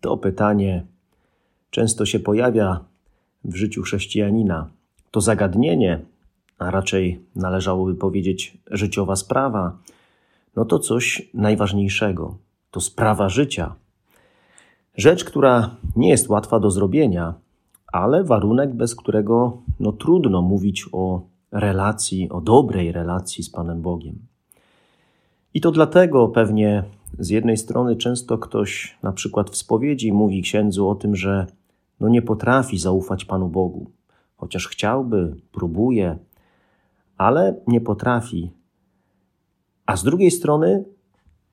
To pytanie często się pojawia w życiu chrześcijanina. To zagadnienie, a raczej należałoby powiedzieć życiowa sprawa, no to coś najważniejszego. To sprawa życia. Rzecz, która nie jest łatwa do zrobienia, ale warunek, bez którego no, trudno mówić o relacji, o dobrej relacji z Panem Bogiem. I to dlatego pewnie z jednej strony często ktoś, na przykład w spowiedzi, mówi księdzu o tym, że no nie potrafi zaufać Panu Bogu, chociaż chciałby, próbuje, ale nie potrafi. A z drugiej strony,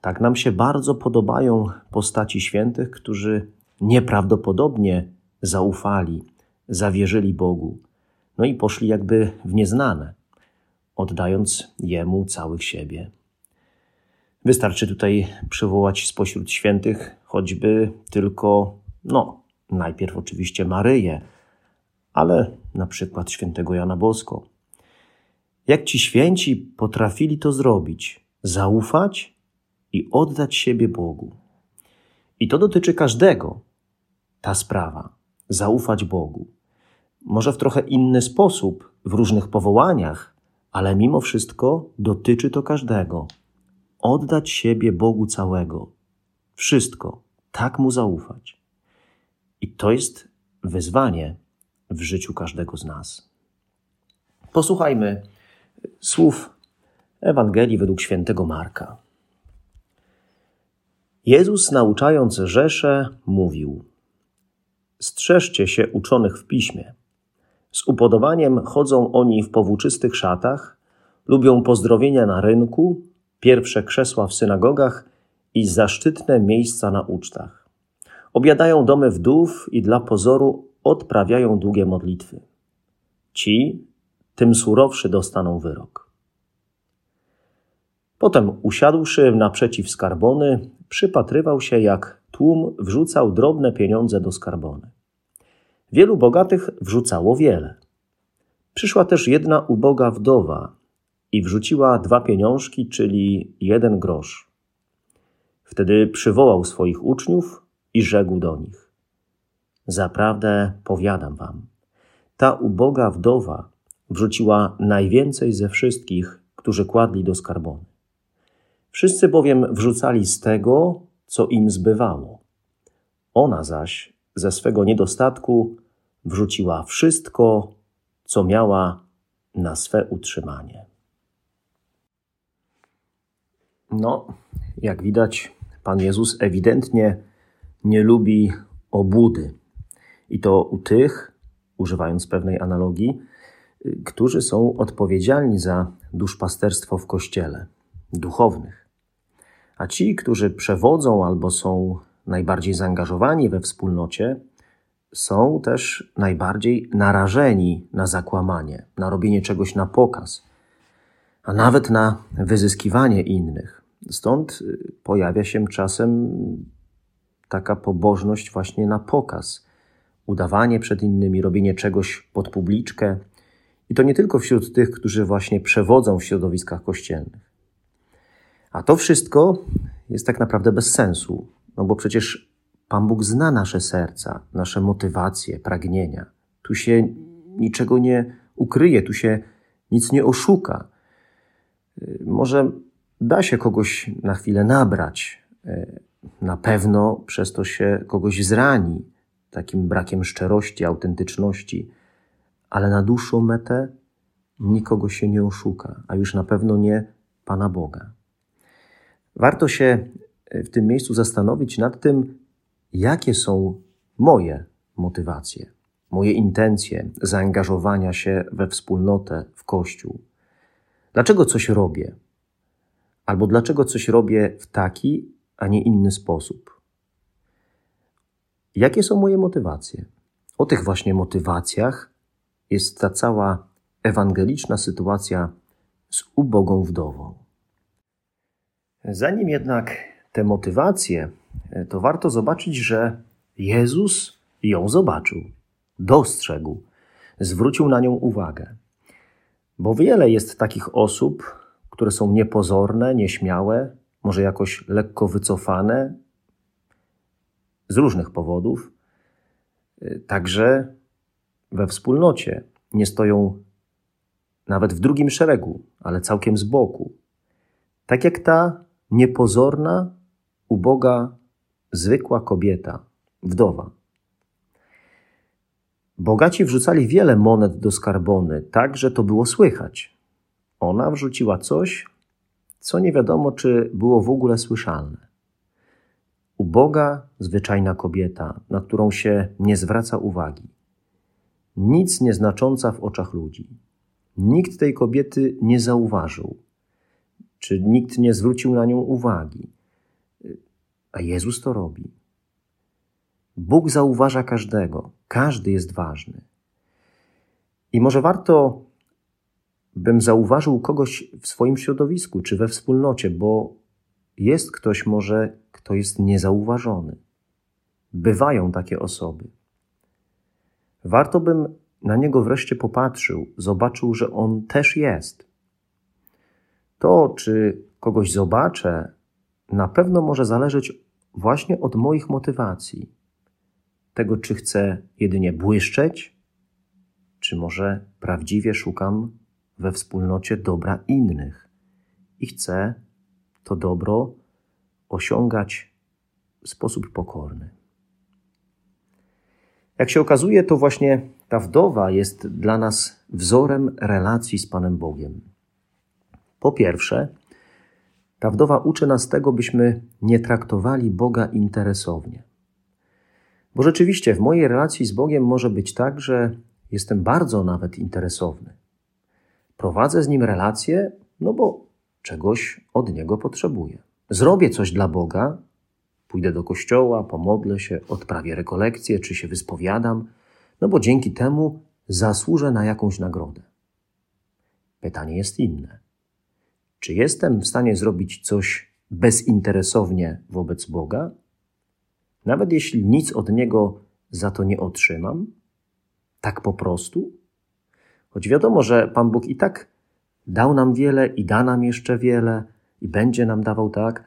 tak nam się bardzo podobają postaci świętych, którzy nieprawdopodobnie zaufali, zawierzyli Bogu, no i poszli jakby w nieznane, oddając Jemu całych siebie. Wystarczy tutaj przywołać spośród świętych choćby tylko, no, najpierw oczywiście Maryję, ale na przykład świętego Jana Bosko. Jak ci święci potrafili to zrobić? Zaufać i oddać siebie Bogu. I to dotyczy każdego, ta sprawa. Zaufać Bogu. Może w trochę inny sposób, w różnych powołaniach, ale mimo wszystko dotyczy to każdego oddać siebie Bogu całego, wszystko, tak mu zaufać. I to jest wyzwanie w życiu każdego z nas. Posłuchajmy słów Ewangelii według świętego Marka. Jezus, nauczając Rzeszę, mówił: Strzeżcie się uczonych w piśmie. Z upodobaniem chodzą oni w powłóczystych szatach, lubią pozdrowienia na rynku pierwsze krzesła w synagogach i zaszczytne miejsca na ucztach. Obiadają domy wdów i dla pozoru odprawiają długie modlitwy. Ci, tym surowszy, dostaną wyrok. Potem, usiadłszy naprzeciw skarbony, przypatrywał się, jak tłum wrzucał drobne pieniądze do skarbony. Wielu bogatych wrzucało wiele. Przyszła też jedna uboga wdowa, i wrzuciła dwa pieniążki, czyli jeden grosz. Wtedy przywołał swoich uczniów i rzekł do nich: Zaprawdę powiadam wam, ta uboga wdowa wrzuciła najwięcej ze wszystkich, którzy kładli do skarbony. Wszyscy bowiem wrzucali z tego, co im zbywało. Ona zaś ze swego niedostatku wrzuciła wszystko, co miała na swe utrzymanie. No, jak widać, Pan Jezus ewidentnie nie lubi obłudy. I to u tych, używając pewnej analogii, którzy są odpowiedzialni za duszpasterstwo w kościele, duchownych. A ci, którzy przewodzą albo są najbardziej zaangażowani we wspólnocie, są też najbardziej narażeni na zakłamanie, na robienie czegoś na pokaz, a nawet na wyzyskiwanie innych. Stąd y, pojawia się czasem taka pobożność właśnie na pokaz, udawanie przed innymi, robienie czegoś pod publiczkę. I to nie tylko wśród tych, którzy właśnie przewodzą w środowiskach kościelnych. A to wszystko jest tak naprawdę bez sensu, no bo przecież Pan Bóg zna nasze serca, nasze motywacje, pragnienia. Tu się niczego nie ukryje, tu się nic nie oszuka. Y, może da się kogoś na chwilę nabrać. E, na pewno przez to się kogoś zrani, takim brakiem szczerości, autentyczności, ale na dłuższą metę nikogo się nie oszuka, a już na pewno nie Pana Boga. Warto się e, w tym miejscu zastanowić nad tym, jakie są moje motywacje, moje intencje zaangażowania się we wspólnotę, w Kościół. Dlaczego coś robię? Albo dlaczego coś robię w taki, a nie inny sposób? jakie są moje motywacje? O tych właśnie motywacjach jest ta cała ewangeliczna sytuacja z ubogą wdową. Zanim jednak te motywacje, to warto zobaczyć, że Jezus ją zobaczył, dostrzegł, zwrócił na nią uwagę. Bo wiele jest takich osób, które są niepozorne, nieśmiałe, może jakoś lekko wycofane z różnych powodów, także we wspólnocie nie stoją nawet w drugim szeregu, ale całkiem z boku. Tak jak ta niepozorna, uboga, zwykła kobieta, wdowa. Bogaci wrzucali wiele monet do skarbony, tak że to było słychać. Ona wrzuciła coś, co nie wiadomo, czy było w ogóle słyszalne. Uboga, zwyczajna kobieta, na którą się nie zwraca uwagi. Nic nieznacząca w oczach ludzi. Nikt tej kobiety nie zauważył, czy nikt nie zwrócił na nią uwagi. A Jezus to robi. Bóg zauważa każdego, każdy jest ważny. I może warto, bym zauważył kogoś w swoim środowisku czy we wspólnocie, bo jest ktoś może, kto jest niezauważony. Bywają takie osoby. Warto bym na niego wreszcie popatrzył, zobaczył, że on też jest. To, czy kogoś zobaczę, na pewno może zależeć właśnie od moich motywacji. Tego, czy chcę jedynie błyszczeć, czy może prawdziwie szukam we wspólnocie dobra innych i chcę to dobro osiągać w sposób pokorny. Jak się okazuje, to właśnie ta wdowa jest dla nas wzorem relacji z Panem Bogiem. Po pierwsze, ta wdowa uczy nas tego, byśmy nie traktowali Boga interesownie. Bo rzeczywiście w mojej relacji z Bogiem może być tak, że jestem bardzo nawet interesowny. Prowadzę z Nim relację, no bo czegoś od Niego potrzebuję. Zrobię coś dla Boga, pójdę do kościoła, pomodlę się, odprawię rekolekcję, czy się wyspowiadam, no bo dzięki temu zasłużę na jakąś nagrodę. Pytanie jest inne. Czy jestem w stanie zrobić coś bezinteresownie wobec Boga? Nawet jeśli nic od Niego za to nie otrzymam? Tak po prostu? Choć wiadomo, że Pan Bóg i tak dał nam wiele i da nam jeszcze wiele i będzie nam dawał tak.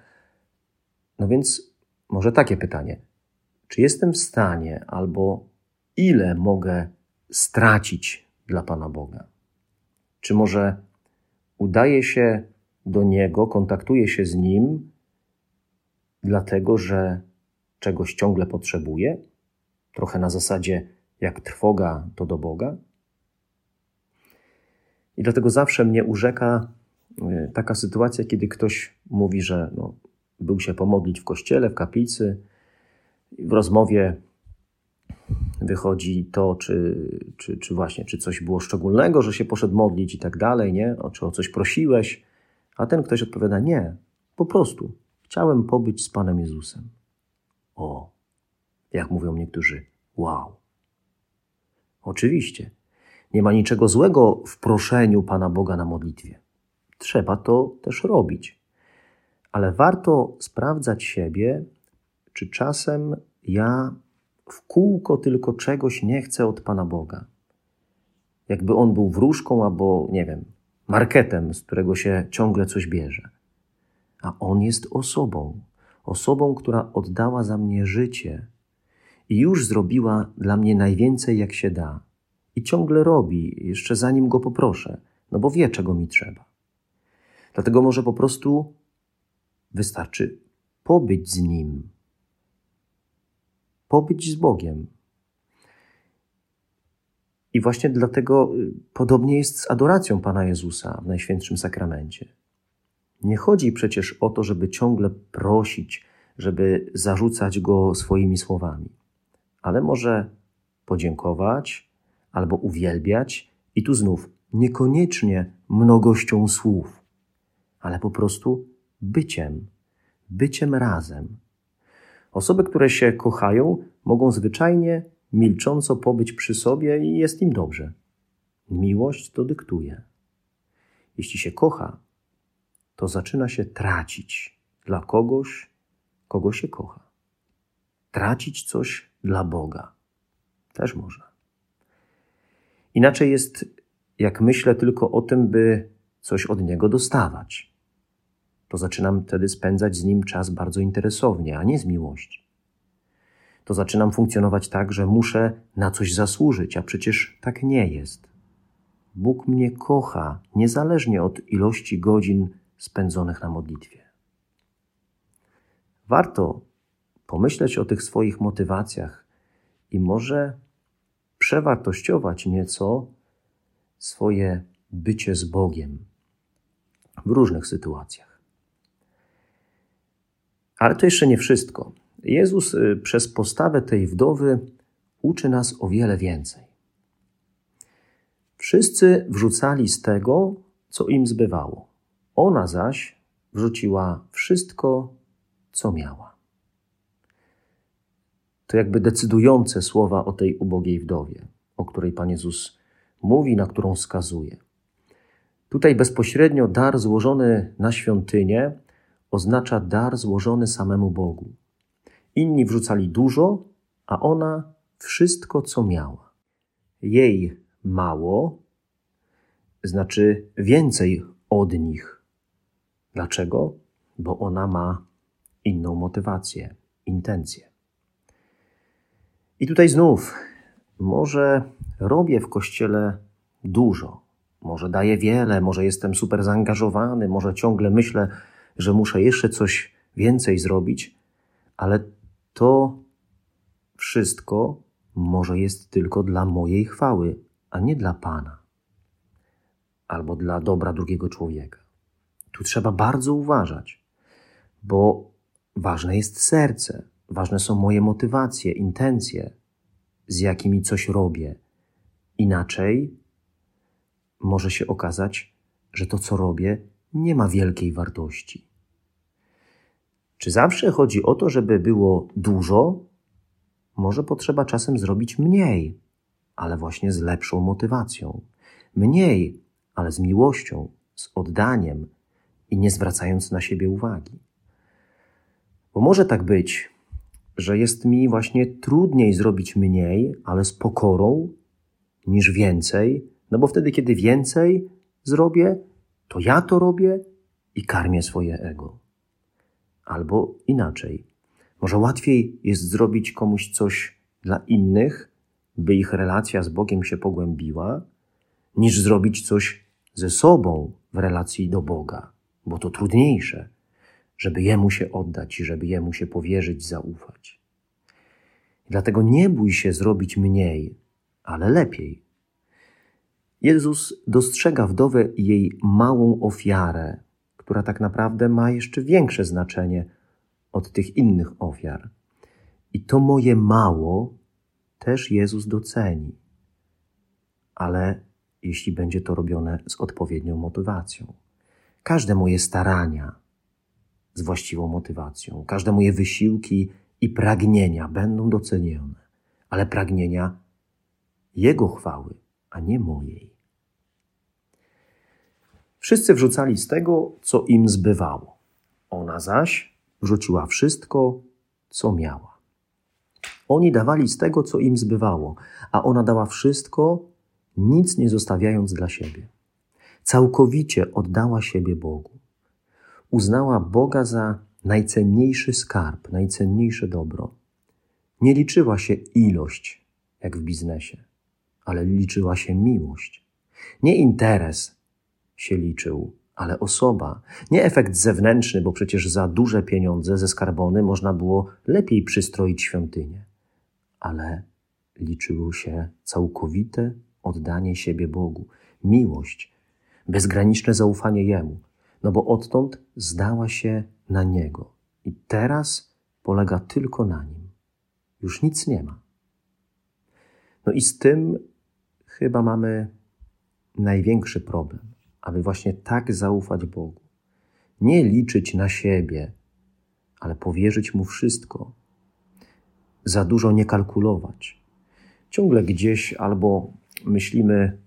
No więc może takie pytanie. Czy jestem w stanie albo ile mogę stracić dla Pana Boga? Czy może udaje się do Niego, kontaktuje się z Nim, dlatego że czegoś ciągle potrzebuje? Trochę na zasadzie jak trwoga to do Boga? I dlatego zawsze mnie urzeka y, taka sytuacja, kiedy ktoś mówi, że no, był się pomodlić w kościele, w kaplicy, w rozmowie wychodzi to, czy, czy, czy właśnie, czy coś było szczególnego, że się poszedł modlić i tak dalej, nie? O, czy o coś prosiłeś, a ten ktoś odpowiada, nie, po prostu chciałem pobyć z Panem Jezusem. Jak mówią niektórzy, wow. Oczywiście, nie ma niczego złego w proszeniu Pana Boga na modlitwie. Trzeba to też robić. Ale warto sprawdzać siebie, czy czasem ja w kółko tylko czegoś nie chcę od Pana Boga. Jakby on był wróżką albo, nie wiem, marketem, z którego się ciągle coś bierze. A on jest osobą, osobą, która oddała za mnie życie i już zrobiła dla mnie najwięcej, jak się da. I ciągle robi, jeszcze zanim go poproszę, no bo wie, czego mi trzeba. Dlatego może po prostu wystarczy pobyć z nim, pobyć z Bogiem. I właśnie dlatego y, podobnie jest z adoracją Pana Jezusa w Najświętszym Sakramencie. Nie chodzi przecież o to, żeby ciągle prosić, żeby zarzucać go swoimi słowami, ale może podziękować albo uwielbiać, i tu znów niekoniecznie mnogością słów, ale po prostu byciem, byciem razem. Osoby, które się kochają, mogą zwyczajnie milcząco pobyć przy sobie i jest im dobrze. Miłość to dyktuje. Jeśli się kocha, to zaczyna się tracić dla kogoś, kogo się kocha. Tracić coś dla Boga też można. Inaczej jest, jak myślę tylko o tym, by coś od Niego dostawać. To zaczynam wtedy spędzać z Nim czas bardzo interesownie, a nie z miłości. To zaczynam funkcjonować tak, że muszę na coś zasłużyć, a przecież tak nie jest. Bóg mnie kocha niezależnie od ilości godzin spędzonych na modlitwie. Warto pomyśleć o tych swoich motywacjach i może przewartościować nieco swoje bycie z Bogiem w różnych sytuacjach. Ale to jeszcze nie wszystko. Jezus y, przez postawę tej wdowy uczy nas o wiele więcej. Wszyscy wrzucali z tego, co im zbywało. Ona zaś wrzuciła wszystko, co miała. To jakby decydujące słowa o tej ubogiej wdowie, o której Pan Jezus mówi, na którą wskazuje. Tutaj bezpośrednio dar złożony na świątynię oznacza dar złożony samemu Bogu. Inni wrzucali dużo, a ona wszystko, co miała. Jej mało znaczy więcej od nich. Dlaczego? Bo ona ma inną motywację, intencję. I tutaj znów, może robię w kościele dużo, może daję wiele, może jestem super zaangażowany, może ciągle myślę, że muszę jeszcze coś więcej zrobić, ale to wszystko może jest tylko dla mojej chwały, a nie dla Pana albo dla dobra drugiego człowieka. Tu trzeba bardzo uważać, bo ważne jest serce, ważne są moje motywacje, intencje, z jakimi coś robię. Inaczej może się okazać, że to, co robię, nie ma wielkiej wartości. Czy zawsze chodzi o to, żeby było dużo? Może potrzeba czasem zrobić mniej, ale właśnie z lepszą motywacją. Mniej, ale z miłością, z oddaniem i nie zwracając na siebie uwagi. Bo może tak być, że jest mi właśnie trudniej zrobić mniej, ale z pokorą, niż więcej, no bo wtedy, kiedy więcej zrobię, to ja to robię i karmię swoje ego. Albo inaczej. Może łatwiej jest zrobić komuś coś dla innych, by ich relacja z Bogiem się pogłębiła, niż zrobić coś ze sobą w relacji do Boga, bo to trudniejsze, żeby Jemu się oddać i żeby Jemu się powierzyć, zaufać. dlatego nie bój się zrobić mniej, ale lepiej. Jezus dostrzega wdowę i jej małą ofiarę, która tak naprawdę ma jeszcze większe znaczenie od tych innych ofiar. I to moje mało też Jezus doceni. Ale jeśli będzie to robione z odpowiednią motywacją. Każde moje starania z właściwą motywacją, każde moje wysiłki i pragnienia będą docenione, ale pragnienia Jego chwały, a nie mojej. Wszyscy wrzucali z tego, co im zbywało. Ona zaś wrzuciła wszystko, co miała. Oni dawali z tego, co im zbywało, a ona dała wszystko, nic nie zostawiając dla siebie. Całkowicie oddała siebie Bogu. Uznała Boga za najcenniejszy skarb, najcenniejsze dobro. Nie liczyła się ilość, jak w biznesie, ale liczyła się miłość. Nie interes się liczył, ale osoba. Nie efekt zewnętrzny, bo przecież za duże pieniądze ze skarbony można było lepiej przystroić świątynię, ale liczyło się całkowite oddanie siebie Bogu, miłość, bezgraniczne zaufanie Jemu, no bo odtąd zdała się na Niego i teraz polega tylko na Nim. Już nic nie ma. No i z tym chyba mamy największy problem, aby właśnie tak zaufać Bogu. Nie liczyć na siebie, ale powierzyć Mu wszystko za dużo nie kalkulować. Ciągle gdzieś albo myślimy,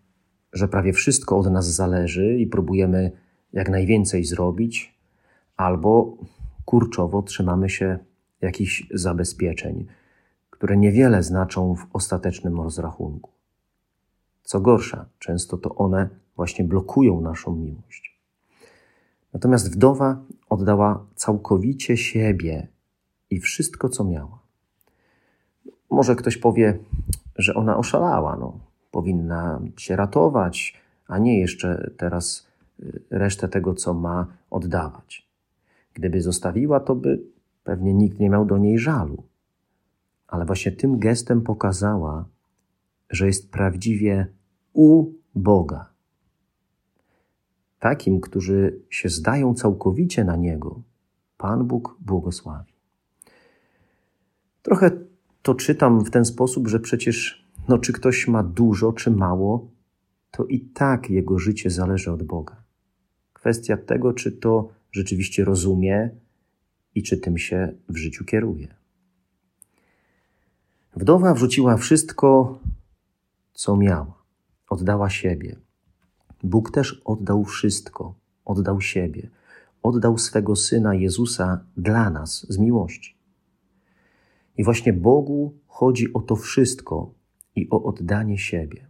że prawie wszystko od nas zależy i próbujemy jak najwięcej zrobić, albo kurczowo trzymamy się jakichś zabezpieczeń, które niewiele znaczą w ostatecznym rozrachunku. Co gorsza, często to one właśnie blokują naszą miłość. Natomiast wdowa oddała całkowicie siebie i wszystko, co miała. Może ktoś powie, że ona oszalała, no, powinna się ratować, a nie jeszcze teraz resztę tego, co ma, oddawać. Gdyby zostawiła, to by pewnie nikt nie miał do niej żalu. Ale właśnie tym gestem pokazała, że jest prawdziwie u Boga. Takim, którzy się zdają całkowicie na Niego, Pan Bóg błogosławi. Trochę to czytam w ten sposób, że przecież, no, czy ktoś ma dużo, czy mało, to i tak jego życie zależy od Boga. Kwestia tego, czy to rzeczywiście rozumie i czy tym się w życiu kieruje. Wdowa wrzuciła wszystko, co miała, oddała siebie. Bóg też oddał wszystko, oddał siebie, oddał swego syna Jezusa dla nas z miłości. I właśnie Bogu chodzi o to wszystko i o oddanie siebie.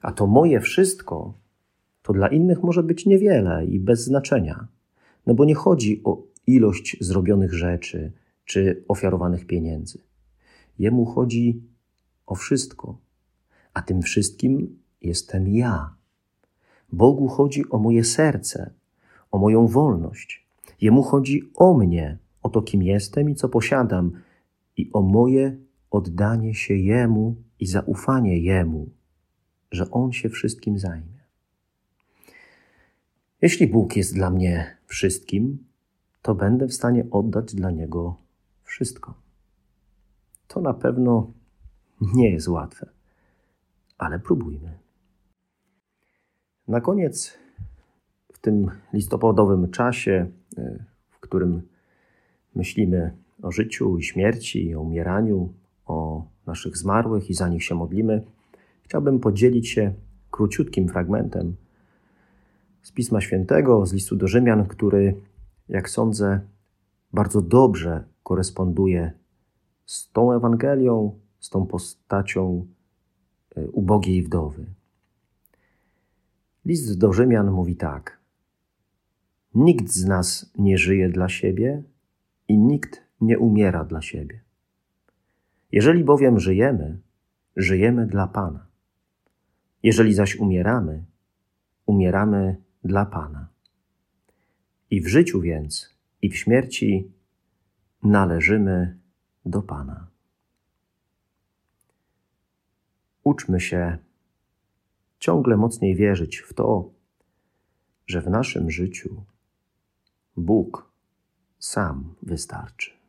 A to moje wszystko to dla innych może być niewiele i bez znaczenia, no bo nie chodzi o ilość zrobionych rzeczy czy ofiarowanych pieniędzy. Jemu chodzi o wszystko, a tym wszystkim jestem ja. Bogu chodzi o moje serce, o moją wolność. Jemu chodzi o mnie, o to, kim jestem i co posiadam, i o moje oddanie się Jemu i zaufanie Jemu, że On się wszystkim zajmie. Jeśli Bóg jest dla mnie wszystkim, to będę w stanie oddać dla Niego wszystko. To na pewno nie jest łatwe, ale próbujmy. Na koniec, w tym listopadowym czasie, e, w którym myślimy o życiu i śmierci, o umieraniu, o naszych zmarłych i za nich się modlimy, chciałbym podzielić się króciutkim fragmentem z Pisma Świętego, z listu do Rzymian, który, jak sądzę, bardzo dobrze koresponduje z tą Ewangelią, z tą postacią e, ubogiej wdowy. List do Rzymian mówi tak: Nikt z nas nie żyje dla siebie i nikt nie umiera dla siebie. Jeżeli bowiem żyjemy, żyjemy dla Pana. Jeżeli zaś umieramy, umieramy dla Pana. I w życiu więc, i w śmierci należymy do Pana. Uczmy się ciągle mocniej wierzyć w to, że w naszym życiu Bóg sam wystarczy.